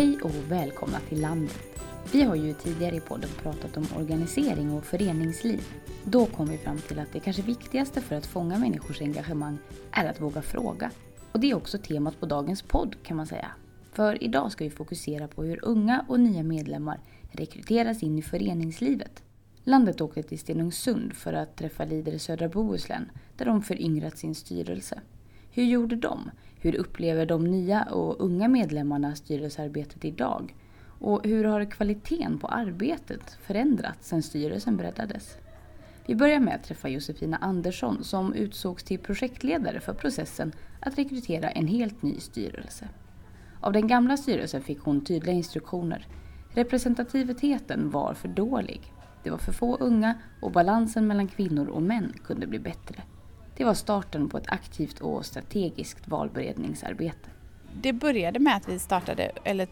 Hej och välkomna till landet. Vi har ju tidigare i podden pratat om organisering och föreningsliv. Då kom vi fram till att det kanske viktigaste för att fånga människors engagemang är att våga fråga. Och det är också temat på dagens podd kan man säga. För idag ska vi fokusera på hur unga och nya medlemmar rekryteras in i föreningslivet. Landet åkte till Stenungsund för att träffa Lider i södra Bohuslän där de föryngrat sin styrelse. Hur gjorde de? Hur upplever de nya och unga medlemmarna styrelsearbetet idag? Och hur har kvaliteten på arbetet förändrats sedan styrelsen breddades? Vi börjar med att träffa Josefina Andersson som utsågs till projektledare för processen att rekrytera en helt ny styrelse. Av den gamla styrelsen fick hon tydliga instruktioner. Representativiteten var för dålig. Det var för få unga och balansen mellan kvinnor och män kunde bli bättre. Det var starten på ett aktivt och strategiskt valberedningsarbete. Det började med att vi startade, eller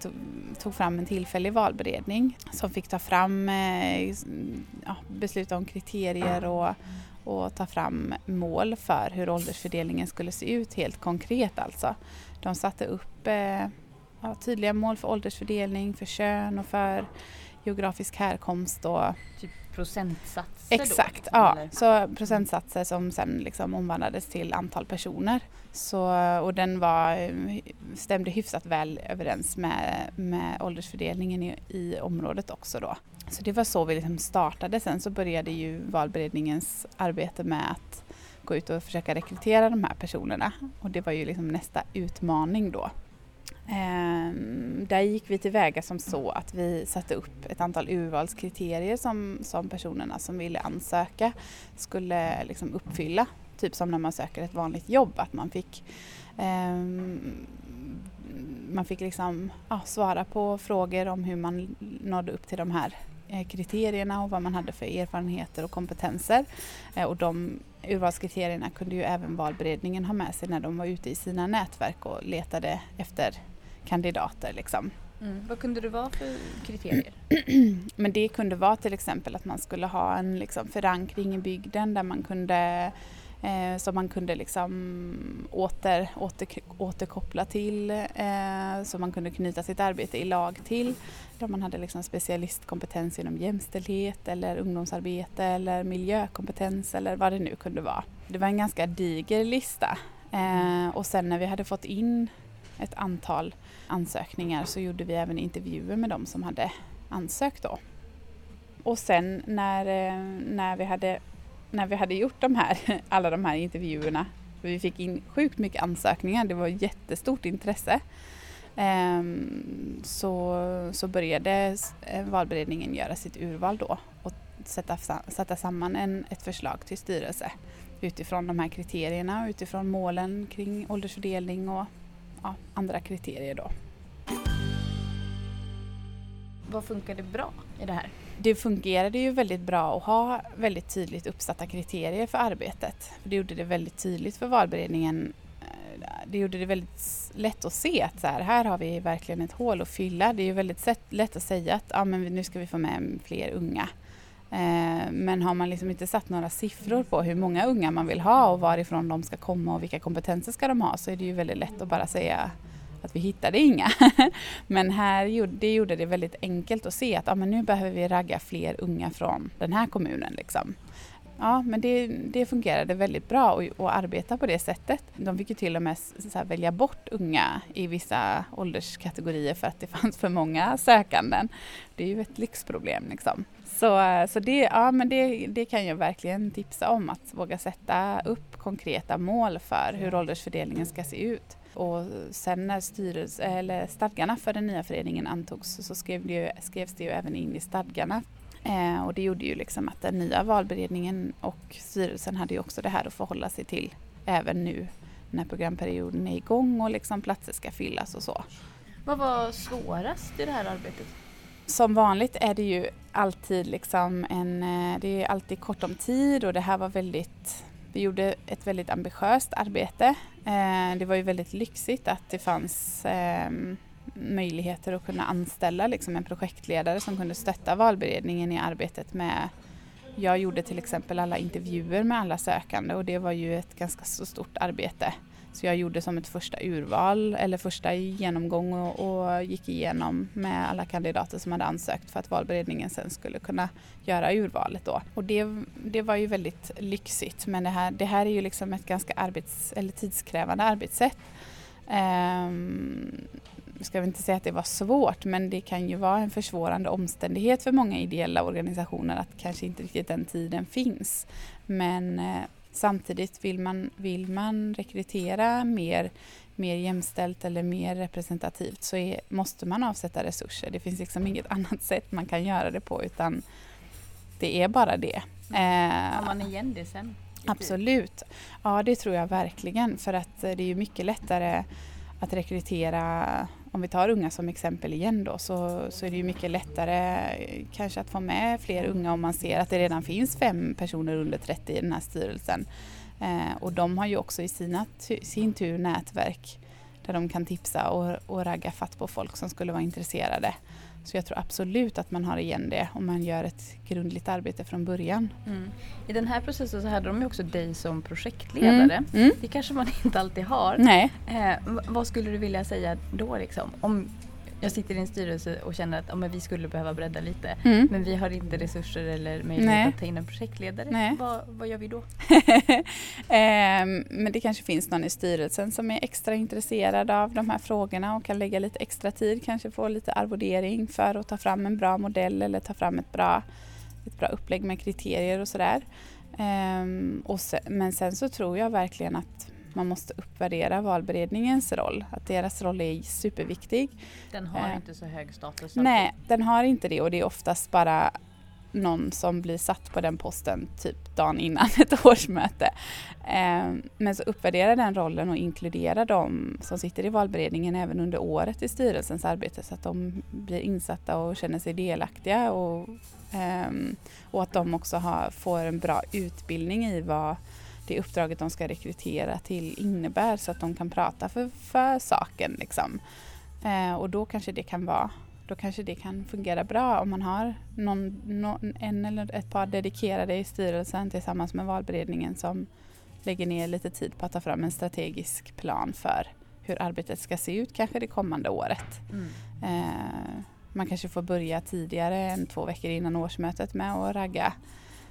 tog fram en tillfällig valberedning som fick ta fram, eh, ja, besluta om kriterier och, och ta fram mål för hur åldersfördelningen skulle se ut helt konkret alltså. De satte upp eh, ja, tydliga mål för åldersfördelning, för kön och för geografisk härkomst och typ procentsatser Exakt, då, ja. Så procentsatser som sen liksom omvandlades till antal personer. Så, och den var, stämde hyfsat väl överens med, med åldersfördelningen i, i området också då. Så det var så vi liksom startade. Sen så började ju valberedningens arbete med att gå ut och försöka rekrytera de här personerna. Och det var ju liksom nästa utmaning då. Ehm, där gick vi tillväga som så att vi satte upp ett antal urvalskriterier som, som personerna som ville ansöka skulle liksom uppfylla. Typ som när man söker ett vanligt jobb, att man fick ehm, man fick liksom, ja, svara på frågor om hur man nådde upp till de här eh, kriterierna och vad man hade för erfarenheter och kompetenser. Eh, och de urvalskriterierna kunde ju även valberedningen ha med sig när de var ute i sina nätverk och letade efter kandidater. Liksom. Mm. Vad kunde det vara för kriterier? Men det kunde vara till exempel att man skulle ha en liksom, förankring i bygden där man kunde eh, som man kunde liksom åter, åter, återkoppla till, eh, som man kunde knyta sitt arbete i lag till. Där man hade liksom specialistkompetens inom jämställdhet eller ungdomsarbete eller miljökompetens eller vad det nu kunde vara. Det var en ganska diger lista. Eh, och sen när vi hade fått in ett antal ansökningar så gjorde vi även intervjuer med de som hade ansökt då. Och sen när, eh, när, vi, hade, när vi hade gjort de här, alla de här intervjuerna, vi fick in sjukt mycket ansökningar, det var jättestort intresse, ehm, så, så började eh, valberedningen göra sitt urval då och sätta, sätta samman en, ett förslag till styrelse utifrån de här kriterierna och utifrån målen kring åldersfördelning och ja, andra kriterier då. Vad funkade bra i det här? Det fungerade ju väldigt bra att ha väldigt tydligt uppsatta kriterier för arbetet. Det gjorde det väldigt tydligt för valberedningen. Eh, det gjorde det väldigt lätt att se att så här, här har vi verkligen ett hål att fylla. Det är ju väldigt lätt att säga att ja, men nu ska vi få med fler unga. Eh, men har man liksom inte satt några siffror på hur många unga man vill ha och varifrån de ska komma och vilka kompetenser ska de ha så är det ju väldigt lätt att bara säga att vi hittade inga. men här det gjorde det väldigt enkelt att se att ja, men nu behöver vi ragga fler unga från den här kommunen. Liksom. Ja, men det, det fungerade väldigt bra att arbeta på det sättet. De fick ju till och med så välja bort unga i vissa ålderskategorier för att det fanns för många sökanden. Det är ju ett lyxproblem. Liksom. Så, så det, ja, men det, det kan jag verkligen tipsa om, att våga sätta upp konkreta mål för hur åldersfördelningen ska se ut. Och sen när styrelse, eller stadgarna för den nya föreningen antogs så skrev det ju, skrevs det ju även in i stadgarna. Eh, och det gjorde ju liksom att den nya valberedningen och styrelsen hade ju också det här att förhålla sig till även nu när programperioden är igång och liksom platser ska fyllas och så. Vad var svårast i det här arbetet? Som vanligt är det ju alltid liksom en, eh, det är alltid kort om tid och det här var väldigt, vi gjorde ett väldigt ambitiöst arbete. Eh, det var ju väldigt lyxigt att det fanns ehm, möjligheter att kunna anställa liksom en projektledare som kunde stötta valberedningen i arbetet med jag gjorde till exempel alla intervjuer med alla sökande och det var ju ett ganska så stort arbete så jag gjorde som ett första urval eller första genomgång och, och, gick igenom med alla kandidater som hade ansökt för att valberedningen sen skulle kunna göra urvalet då. Och det, det var ju väldigt lyxigt men det här, det här är ju liksom ett ganska arbets, eller tidskrävande arbetssätt. Um, ska vi inte säga att det var svårt men det kan ju vara en försvårande omständighet för många ideella organisationer att kanske inte riktigt den tiden finns. Men eh, Samtidigt vill man, vill man rekrytera mer, mer jämställt eller mer representativt så är, måste man avsätta resurser. Det finns liksom inget annat sätt man kan göra det på utan det är bara det. Har man igen det sen? Absolut. Ja, det tror jag verkligen för att det är mycket lättare att rekrytera om vi tar unga som exempel igen då så, så är det ju mycket lättare eh, kanske att få med fler unga om man ser att det redan finns fem personer under 30 i den här styrelsen. Eh, och de har ju också i sina, sin tur nätverk där de kan tipsa och, och ragga fatt på folk som skulle vara intresserade. Så jag tror absolut att man har igen det om man gör ett grundligt arbete från början. Mm. I den här processen så hade de ju också dig som projektledare. Mm. Mm. Det kanske man inte alltid har. Nej. Eh, vad skulle du vilja säga då liksom? Om, jag sitter i en styrelse och känner att ja, men vi skulle behöva bredda lite mm. men vi har inte resurser eller möjlighet Nej. att ta in en projektledare. Nej. Vad, vad gör vi då? eh, men det kanske finns någon i styrelsen som är extra intresserad av de här frågorna och kan lägga lite extra tid, kanske få lite arvodering för att ta fram en bra modell eller ta fram ett bra, ett bra upplägg med kriterier och sådär. Eh, och sen, men sen så tror jag verkligen att man måste uppvärdera valberedningens roll. Att deras roll är superviktig. Den har eh, inte så hög status? Nej, den har inte det och det är oftast bara någon som blir satt på den posten typ dagen innan ett årsmöte. Eh, men så uppvärdera den rollen och inkludera de som sitter i valberedningen även under året i styrelsens arbete så att de blir insatta och känner sig delaktiga och, eh, och att de också har, får en bra utbildning i vad det uppdraget de ska rekrytera till innebär så att de kan prata för, för saken. Liksom. Eh, och då kanske det kan vara då kanske det kan fungera bra om man har någon, någon, en eller ett par dedikerade i styrelsen tillsammans med valberedningen som lägger ner lite tid på att ta fram en strategisk plan för hur arbetet ska se ut kanske det kommande året. Mm. Eh, man kanske får börja tidigare än två veckor innan årsmötet med att ragga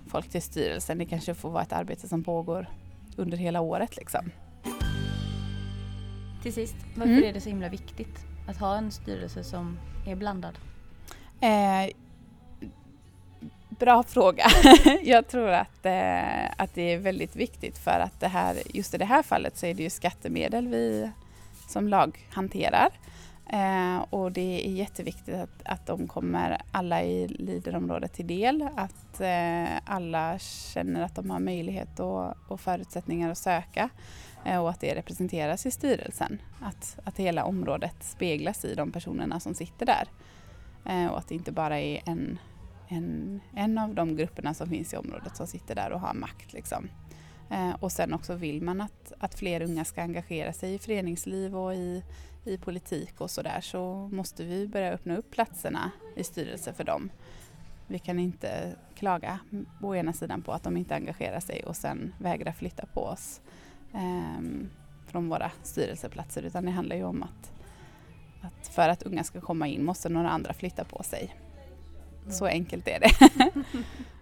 folk till styrelsen. Det kanske får vara ett arbete som pågår under hela året. Liksom. Till sist, varför mm. är det så himla viktigt att ha en styrelse som är blandad? Eh, bra fråga. jag tror att, eh, att det är väldigt viktigt för att det här, just i det här fallet så är det ju skattemedel vi som lag hanterar. Eh, och det är jätteviktigt att, att de kommer alla i Leaderområdet till del. Att eh, alla känner att de har möjlighet och, och förutsättningar att söka eh, och att det representeras i styrelsen. Att, att hela området speglas i de personerna som sitter där. Eh, och att det inte bara är en, en, en av de grupperna som finns i området som sitter där och har makt. Liksom. Eh, och sen också vill man att, att fler unga ska engagera sig i föreningsliv och i, i politik och sådär så måste vi börja öppna upp platserna i styrelse för dem. Vi kan inte klaga å ena sidan på att de inte engagerar sig och sen vägra flytta på oss eh, från våra styrelseplatser utan det handlar ju om att, att för att unga ska komma in måste några andra flytta på sig. Så enkelt är det.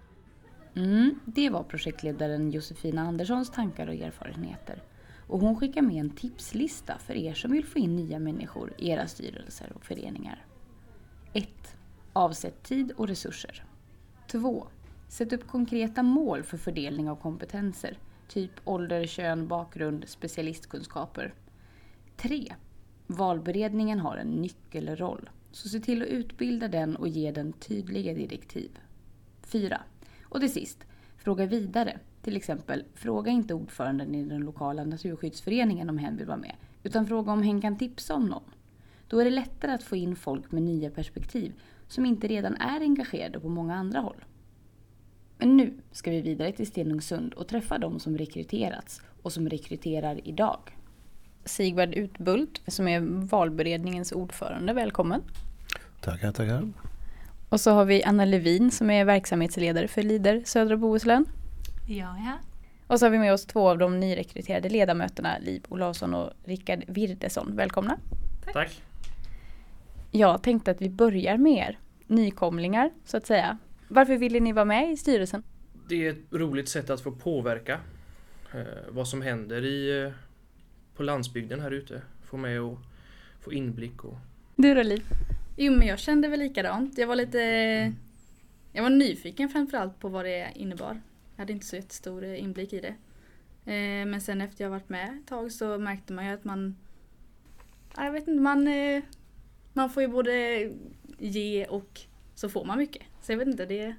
mm, det var projektledaren Josefina Anderssons tankar och erfarenheter. Och hon skickar med en tipslista för er som vill få in nya människor i era styrelser och föreningar. 1. Avsätt tid och resurser. 2. Sätt upp konkreta mål för fördelning av kompetenser, typ ålder, kön, bakgrund, specialistkunskaper. 3. Valberedningen har en nyckelroll, så se till att utbilda den och ge den tydliga direktiv. 4. Och till sist, fråga vidare till exempel, fråga inte ordföranden i den lokala naturskyddsföreningen om hen vill vara med, utan fråga om hen kan tipsa om någon. Då är det lättare att få in folk med nya perspektiv som inte redan är engagerade på många andra håll. Men nu ska vi vidare till Stenungsund och träffa de som rekryterats och som rekryterar idag. Sigvard Utbult som är valberedningens ordförande, välkommen. Tackar, tackar. Och så har vi Anna Levin som är verksamhetsledare för Lider södra Bohuslän. Ja, ja. Och så har vi med oss två av de nyrekryterade ledamöterna, Liv Olausson och Rickard Wirdesson. Välkomna! Tack. Tack! Jag tänkte att vi börjar med er, nykomlingar så att säga. Varför ville ni vara med i styrelsen? Det är ett roligt sätt att få påverka eh, vad som händer i, eh, på landsbygden här ute. Få med och få inblick. Och... Du då Liv? Jo men jag kände väl likadant. Jag var lite Jag var nyfiken framförallt på vad det innebar. Jag hade inte så jättestor inblick i det. Eh, men sen efter jag varit med ett tag så märkte man ju att man Jag vet inte, man eh, Man får ju både ge och så får man mycket. Så jag vet inte, det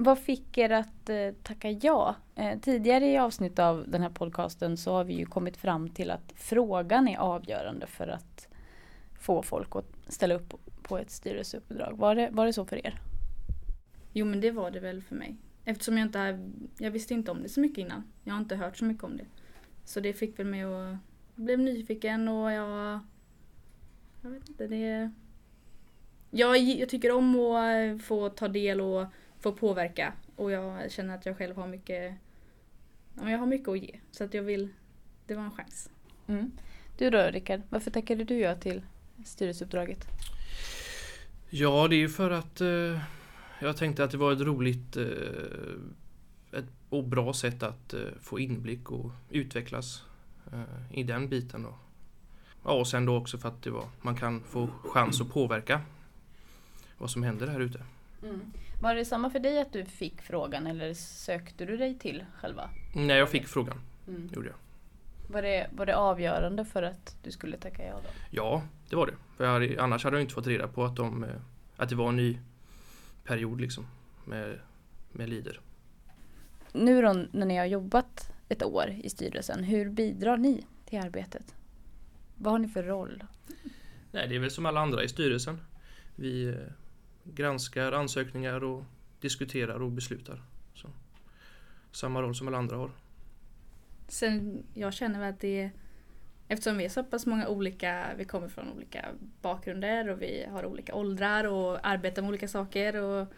vad fick er att eh, tacka ja? Eh, tidigare i avsnitt av den här podcasten så har vi ju kommit fram till att frågan är avgörande för att få folk att ställa upp på ett styrelseuppdrag. Var det, var det så för er? Jo men det var det väl för mig. Eftersom jag inte jag visste inte om det så mycket innan. Jag har inte hört så mycket om det. Så det fick väl mig att blev nyfiken och jag jag vet inte, det jag, jag tycker om att få ta del och få påverka och jag känner att jag själv har mycket jag har mycket att ge så att jag vill det var en chans. Mm. Du då Rickard, varför tackade du ja till styrelseuppdraget? Ja, det är ju för att eh, jag tänkte att det var ett roligt eh, ett, och bra sätt att eh, få inblick och utvecklas eh, i den biten. Då. Ja, och sen då också för att det var, man kan få chans att påverka vad som händer här ute. Mm. Var det samma för dig att du fick frågan eller sökte du dig till själva? Nej, jag fick frågan. Mm. gjorde jag. Var det, var det avgörande för att du skulle tacka ja då? Ja, det var det. För hade, annars hade jag inte fått reda på att, de, eh, att det var en ny period liksom med, med Lider. Nu då när ni har jobbat ett år i styrelsen, hur bidrar ni till arbetet? Vad har ni för roll? Nej, det är väl som alla andra i styrelsen. Vi eh, granskar ansökningar och diskuterar och beslutar. Så, samma roll som alla andra har. Sen jag känner väl att det Eftersom vi är så pass många olika, vi kommer från olika bakgrunder och vi har olika åldrar och arbetar med olika saker. Och,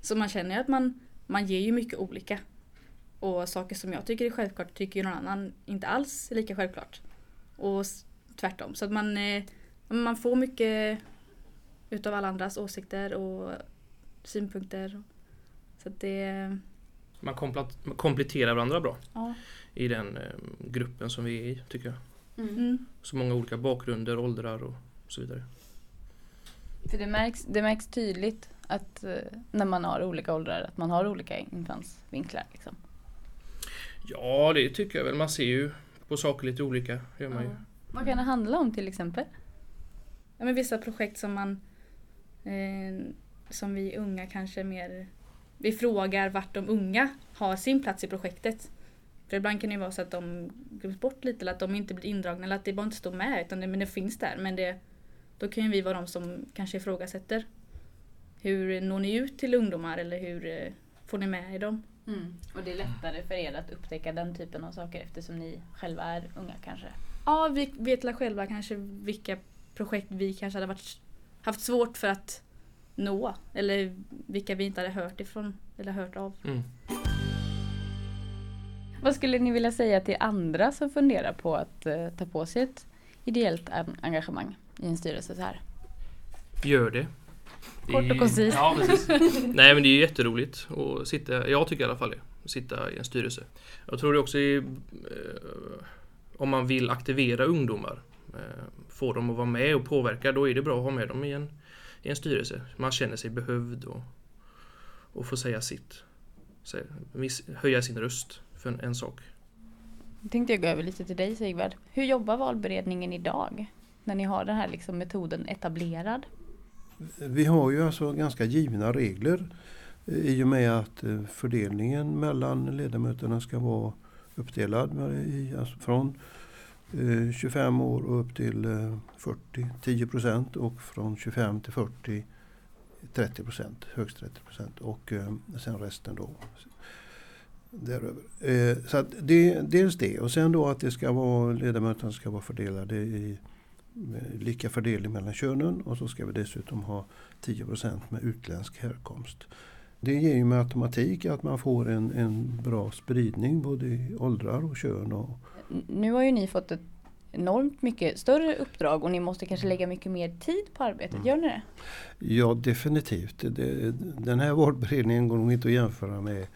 så man känner ju att man, man ger ju mycket olika. Och saker som jag tycker är självklart tycker ju någon annan inte alls är lika självklart. Och tvärtom. Så att man, eh, man får mycket utav alla andras åsikter och synpunkter. Så att det... Man kompletterar varandra bra ja. i den eh, gruppen som vi är i tycker jag. Mm. mm. Så många olika bakgrunder, åldrar och så vidare. För det märks, det märks tydligt att eh, när man har olika åldrar att man har olika infallsvinklar. Liksom. Ja, det tycker jag väl. Man ser ju på saker lite olika. Gör man ja. ju. Vad kan det handla om till exempel? Ja, men vissa projekt som man eh, som vi unga kanske mer vi frågar vart de unga har sin plats i projektet. För ibland kan det vara så att de glöms bort lite eller att de inte blir indragna eller att det bara inte står med utan det, men det finns där. Men det, då kan ju vi vara de som kanske ifrågasätter. Hur når ni ut till ungdomar eller hur eh, får ni med er dem? Mm. Och det är lättare för er att upptäcka den typen av saker eftersom ni själva är unga kanske? Ja, vi vet själva kanske vilka projekt vi kanske hade varit, haft svårt för att nå. Eller vilka vi inte hade hört ifrån eller hört av. Mm. Vad skulle ni vilja säga till andra som funderar på att uh, ta på sig ett ideellt engagemang i en styrelse så här? Gör det. Kort och koncist. Ja, Nej men det är jätteroligt att sitta, jag tycker i alla fall det, att sitta i en styrelse. Jag tror det också är, eh, om man vill aktivera ungdomar, eh, få dem att vara med och påverka, då är det bra att ha med dem i en, i en styrelse. Man känner sig behövd och, och får säga sitt. Så, höja sin röst för en, en sak. Jag tänkte jag gå över lite till dig Sigvard. Hur jobbar valberedningen idag? När ni har den här liksom metoden etablerad? Vi har ju alltså ganska givna regler eh, i och med att eh, fördelningen mellan ledamöterna ska vara uppdelad alltså från Eh, 25 år och upp till eh, 40, 10 procent och från 25 till 40 30 procent, högst 30 procent och eh, sen resten då däröver. Eh, så att det, dels det och sen då att det ska vara, ledamöterna ska vara fördelade i lika fördelning mellan könen och så ska vi dessutom ha 10 procent med utländsk härkomst. Det ger ju med automatik att man får en, en bra spridning både i åldrar och kön. Och... Nu har ju ni fått ett enormt mycket större uppdrag och ni måste kanske lägga mycket mer tid på arbetet. Gör ni det? Ja definitivt. Det, den här valberedningen går nog inte att jämföra med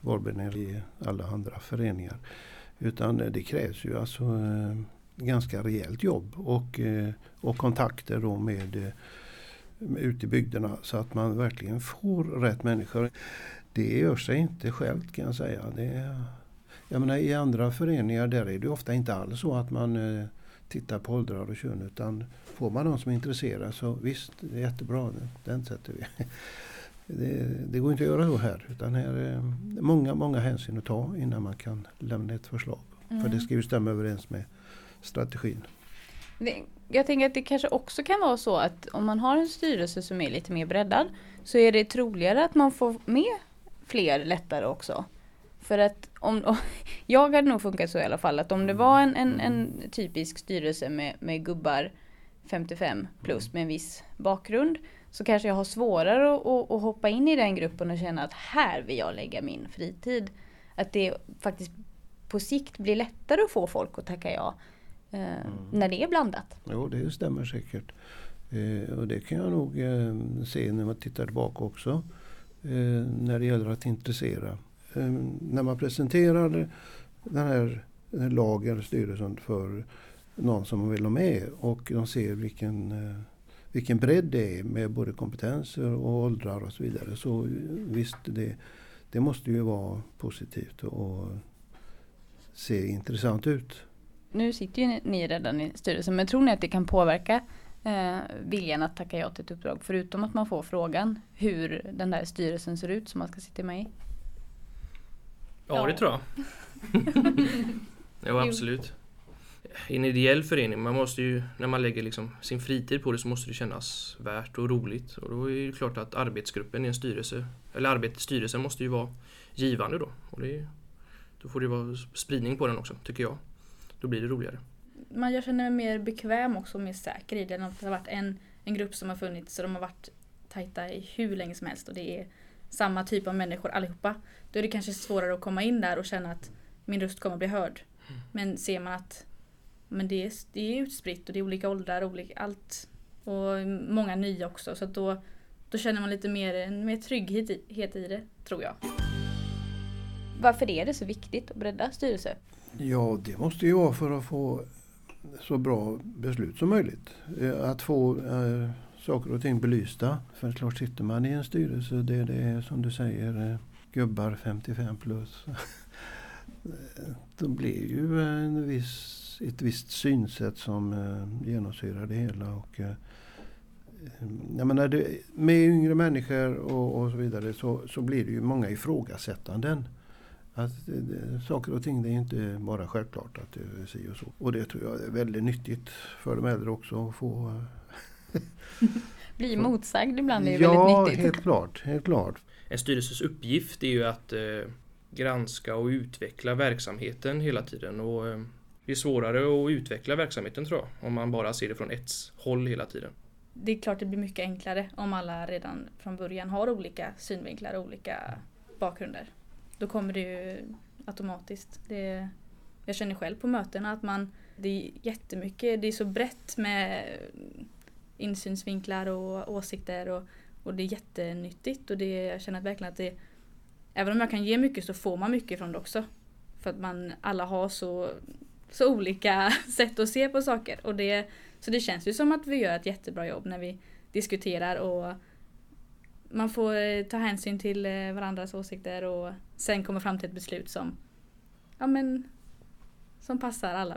valberedningar i alla andra föreningar. Utan det krävs ju alltså eh, ganska rejält jobb och, eh, och kontakter då med, eh, med ute i bygderna så att man verkligen får rätt människor. Det gör sig inte självt kan jag säga. Det, jag menar, I andra föreningar där är det ofta inte alls så att man eh, tittar på åldrar och kön utan får man någon som är intresserad så visst, det är jättebra, den sätter vi. Det, det, går inte att göra så här utan här är många, många hänsyn att ta innan man kan lämna ett förslag. Mm. För det ska ju stämma överens med strategin. Jag tänker att det kanske också kan vara så att om man har en styrelse som är lite mer breddad så är det troligare att man får med fler lättare också. För att om, jag hade nog funkat så i alla fall att om det var en, en, en typisk styrelse med, med gubbar 55 plus med en viss bakgrund så kanske jag har svårare att, att, att, hoppa in i den gruppen och känna att här vill jag lägga min fritid. Att det faktiskt på sikt blir lättare att få folk att tacka ja eh, mm. när det är blandat. Jo, det stämmer säkert. Eh, och det kan jag nog eh, se när man tittar tillbaka också. Eh, när det gäller att intressera. Eh, när man presenterar den här, den här lagen, styrelsen för någon som vill ha med och de ser vilken vilken bredd det är med både kompetenser och åldrar och så vidare. Så visst, det, det måste ju vara positivt och se intressant ut. Nu sitter ju ni redan i styrelsen men tror ni att det kan påverka eh, viljan att tacka ja till ett uppdrag? Förutom att man får frågan hur den där styrelsen ser ut som man ska sitta med i? Ja, ja. det tror jag. ja, absolut i en ideell förening, man måste ju, när man lägger liksom sin fritid på det så måste det kännas värt och roligt. Och då är det klart att arbetsgruppen i en styrelse, eller arbetsstyrelsen måste ju vara givande då. Och det, då får det vara spridning på den också, tycker jag. Då blir det roligare. Man känner mig mer bekväm också, mer säker i det. Det har varit en, en grupp som har funnits och de har varit tajta i hur länge som helst och det är samma typ av människor allihopa. Då är det kanske svårare att komma in där och känna att min röst kommer att bli hörd. Mm. Men ser man att men det är, det är utspritt och det är olika åldrar, olika, allt. Och många nya också så då, då känner man lite mer, mer trygghet i, det, tror jag. Varför är det så viktigt att bredda styrelse? Ja, det måste ju vara för att få så bra beslut som möjligt. Eh, att få äh, saker och ting belysta. För klart sitter man i en styrelse där det är som du säger eh, gubbar 55 plus. då blir ju en viss ett visst synsätt som eh, genomsyrar det hela. Och, eh, jag menar, det, med yngre människor och, och så vidare så, så, blir det ju många ifrågasättanden. Att det, saker och ting det är inte bara självklart att det är si och så. Och det tror jag är väldigt nyttigt för de äldre också att få Bli motsagd ibland är ja, väldigt nyttigt. Ja, helt klart, helt klart. En styrelses uppgift är ju att eh, granska och utveckla verksamheten hela tiden. Och eh, det är svårare att utveckla verksamheten tror jag, om man bara ser det från ett håll hela tiden. Det är klart det blir mycket enklare om alla redan från början har olika synvinklar och olika bakgrunder. Då kommer det ju automatiskt. Det, jag känner själv på mötena att man, det är jättemycket, det är så brett med insynsvinklar och åsikter och, och det är jättenyttigt och det, jag känner verkligen att det, även om jag kan ge mycket så får man mycket från det också. För att man alla har så så olika sätt att se på saker. Och det, så det känns ju som att vi gör ett jättebra jobb när vi diskuterar och man får ta hänsyn till eh, varandras åsikter och sen komma fram till ett beslut som, ja men, som passar alla.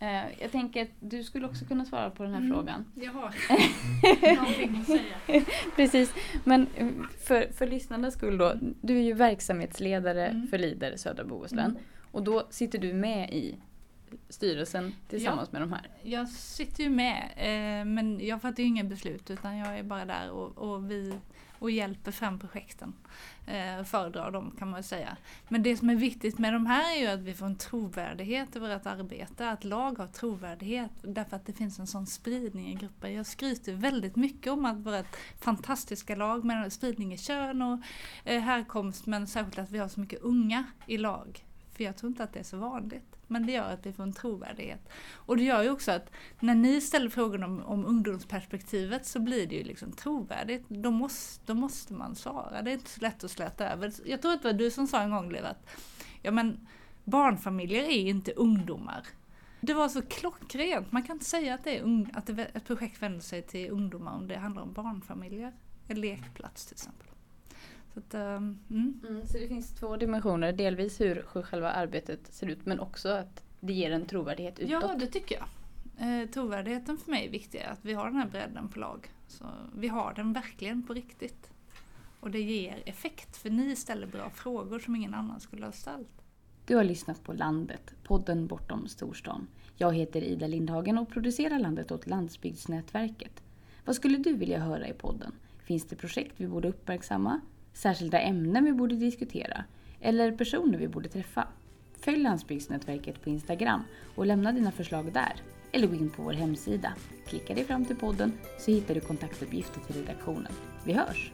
Eh, jag tänker att du skulle också kunna svara på den här mm. frågan. Jag har någonting att säga. Precis, men för, för lyssnarnas skull då. Du är ju verksamhetsledare mm. för Lider Södra Bohuslän. Mm. Och då sitter du med i styrelsen tillsammans ja, med de här? Jag sitter ju med eh, men jag fattar ju inga beslut utan jag är bara där och, och vi och hjälper fram projekten. Eh, föredrar dem kan man säga. Men det som är viktigt med de här är ju att vi får en trovärdighet i vårt arbete. Att lag har trovärdighet därför att det finns en sån spridning i gruppen. Jag skryter väldigt mycket om att vårt fantastiska lag med spridning i kön och eh, härkomst men särskilt att vi har så mycket unga i lag. För jag tror inte att det är så vanligt. Men det gör att vi får en trovärdighet. Och det gör ju också att när ni ställer frågan om, om ungdomsperspektivet så blir det ju liksom trovärdigt. Då måste, då måste man svara. Det är inte så lätt att släta över. Jag tror att det var du som sa en gång Liv att ja, men, barnfamiljer är inte ungdomar. Det var så klockrent. Man kan inte säga att, det är un, att det, ett projekt vänder sig till ungdomar om det handlar om barnfamiljer. En lekplats till exempel. Så, att, um, mm. Mm, så det finns två dimensioner, delvis hur själva arbetet ser ut men också att det ger en trovärdighet utåt. Ja, det tycker jag. Eh, trovärdigheten för mig är viktig, att vi har den här bredden på lag. Så vi har den verkligen på riktigt. Och det ger effekt, för ni ställer bra frågor som ingen annan skulle ha ställt. Du har lyssnat på Landet, podden bortom storstan. Jag heter Ida Lindhagen och producerar Landet åt Landsbygdsnätverket. Vad skulle du vilja höra i podden? Finns det projekt vi borde uppmärksamma? Särskilda ämnen vi borde diskutera eller personer vi borde träffa. Följ Landsbygdsnätverket på Instagram och lämna dina förslag där. Eller gå in på vår hemsida. Klicka dig fram till podden så hittar du kontaktuppgifter till redaktionen. Vi hörs!